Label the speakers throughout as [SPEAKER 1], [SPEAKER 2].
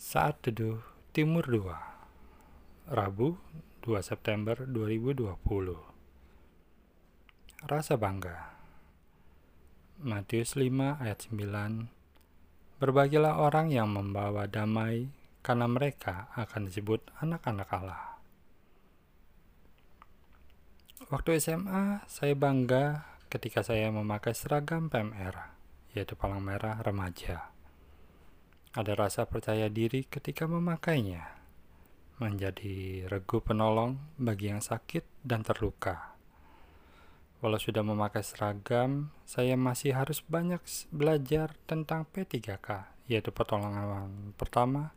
[SPEAKER 1] Saat Teduh Timur 2 Rabu 2 September 2020 Rasa Bangga Matius 5 ayat 9 Berbagilah orang yang membawa damai karena mereka akan disebut anak-anak Allah. Waktu SMA, saya bangga ketika saya memakai seragam PMR, yaitu palang merah remaja. Ada rasa percaya diri ketika memakainya, menjadi regu penolong bagi yang sakit dan terluka. Walau sudah memakai seragam, saya masih harus banyak belajar tentang P3K, yaitu pertolongan pertama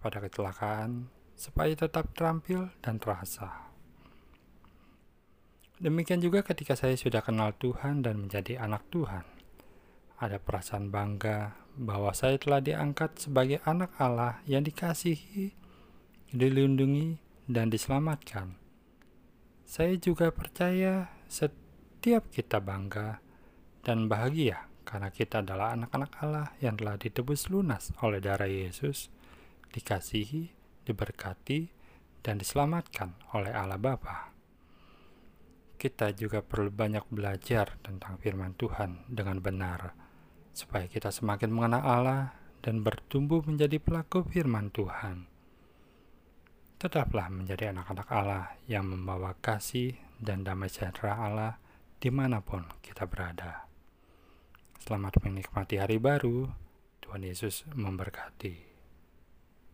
[SPEAKER 1] pada kecelakaan, supaya tetap terampil dan terasa. Demikian juga ketika saya sudah kenal Tuhan dan menjadi anak Tuhan ada perasaan bangga bahwa saya telah diangkat sebagai anak Allah yang dikasihi, dilindungi, dan diselamatkan. Saya juga percaya setiap kita bangga dan bahagia karena kita adalah anak-anak Allah yang telah ditebus lunas oleh darah Yesus, dikasihi, diberkati, dan diselamatkan oleh Allah Bapa. Kita juga perlu banyak belajar tentang firman Tuhan dengan benar supaya kita semakin mengenal Allah dan bertumbuh menjadi pelaku firman Tuhan. Tetaplah menjadi anak-anak Allah yang membawa kasih dan damai sejahtera Allah di mana pun kita berada. Selamat menikmati hari baru. Tuhan Yesus memberkati.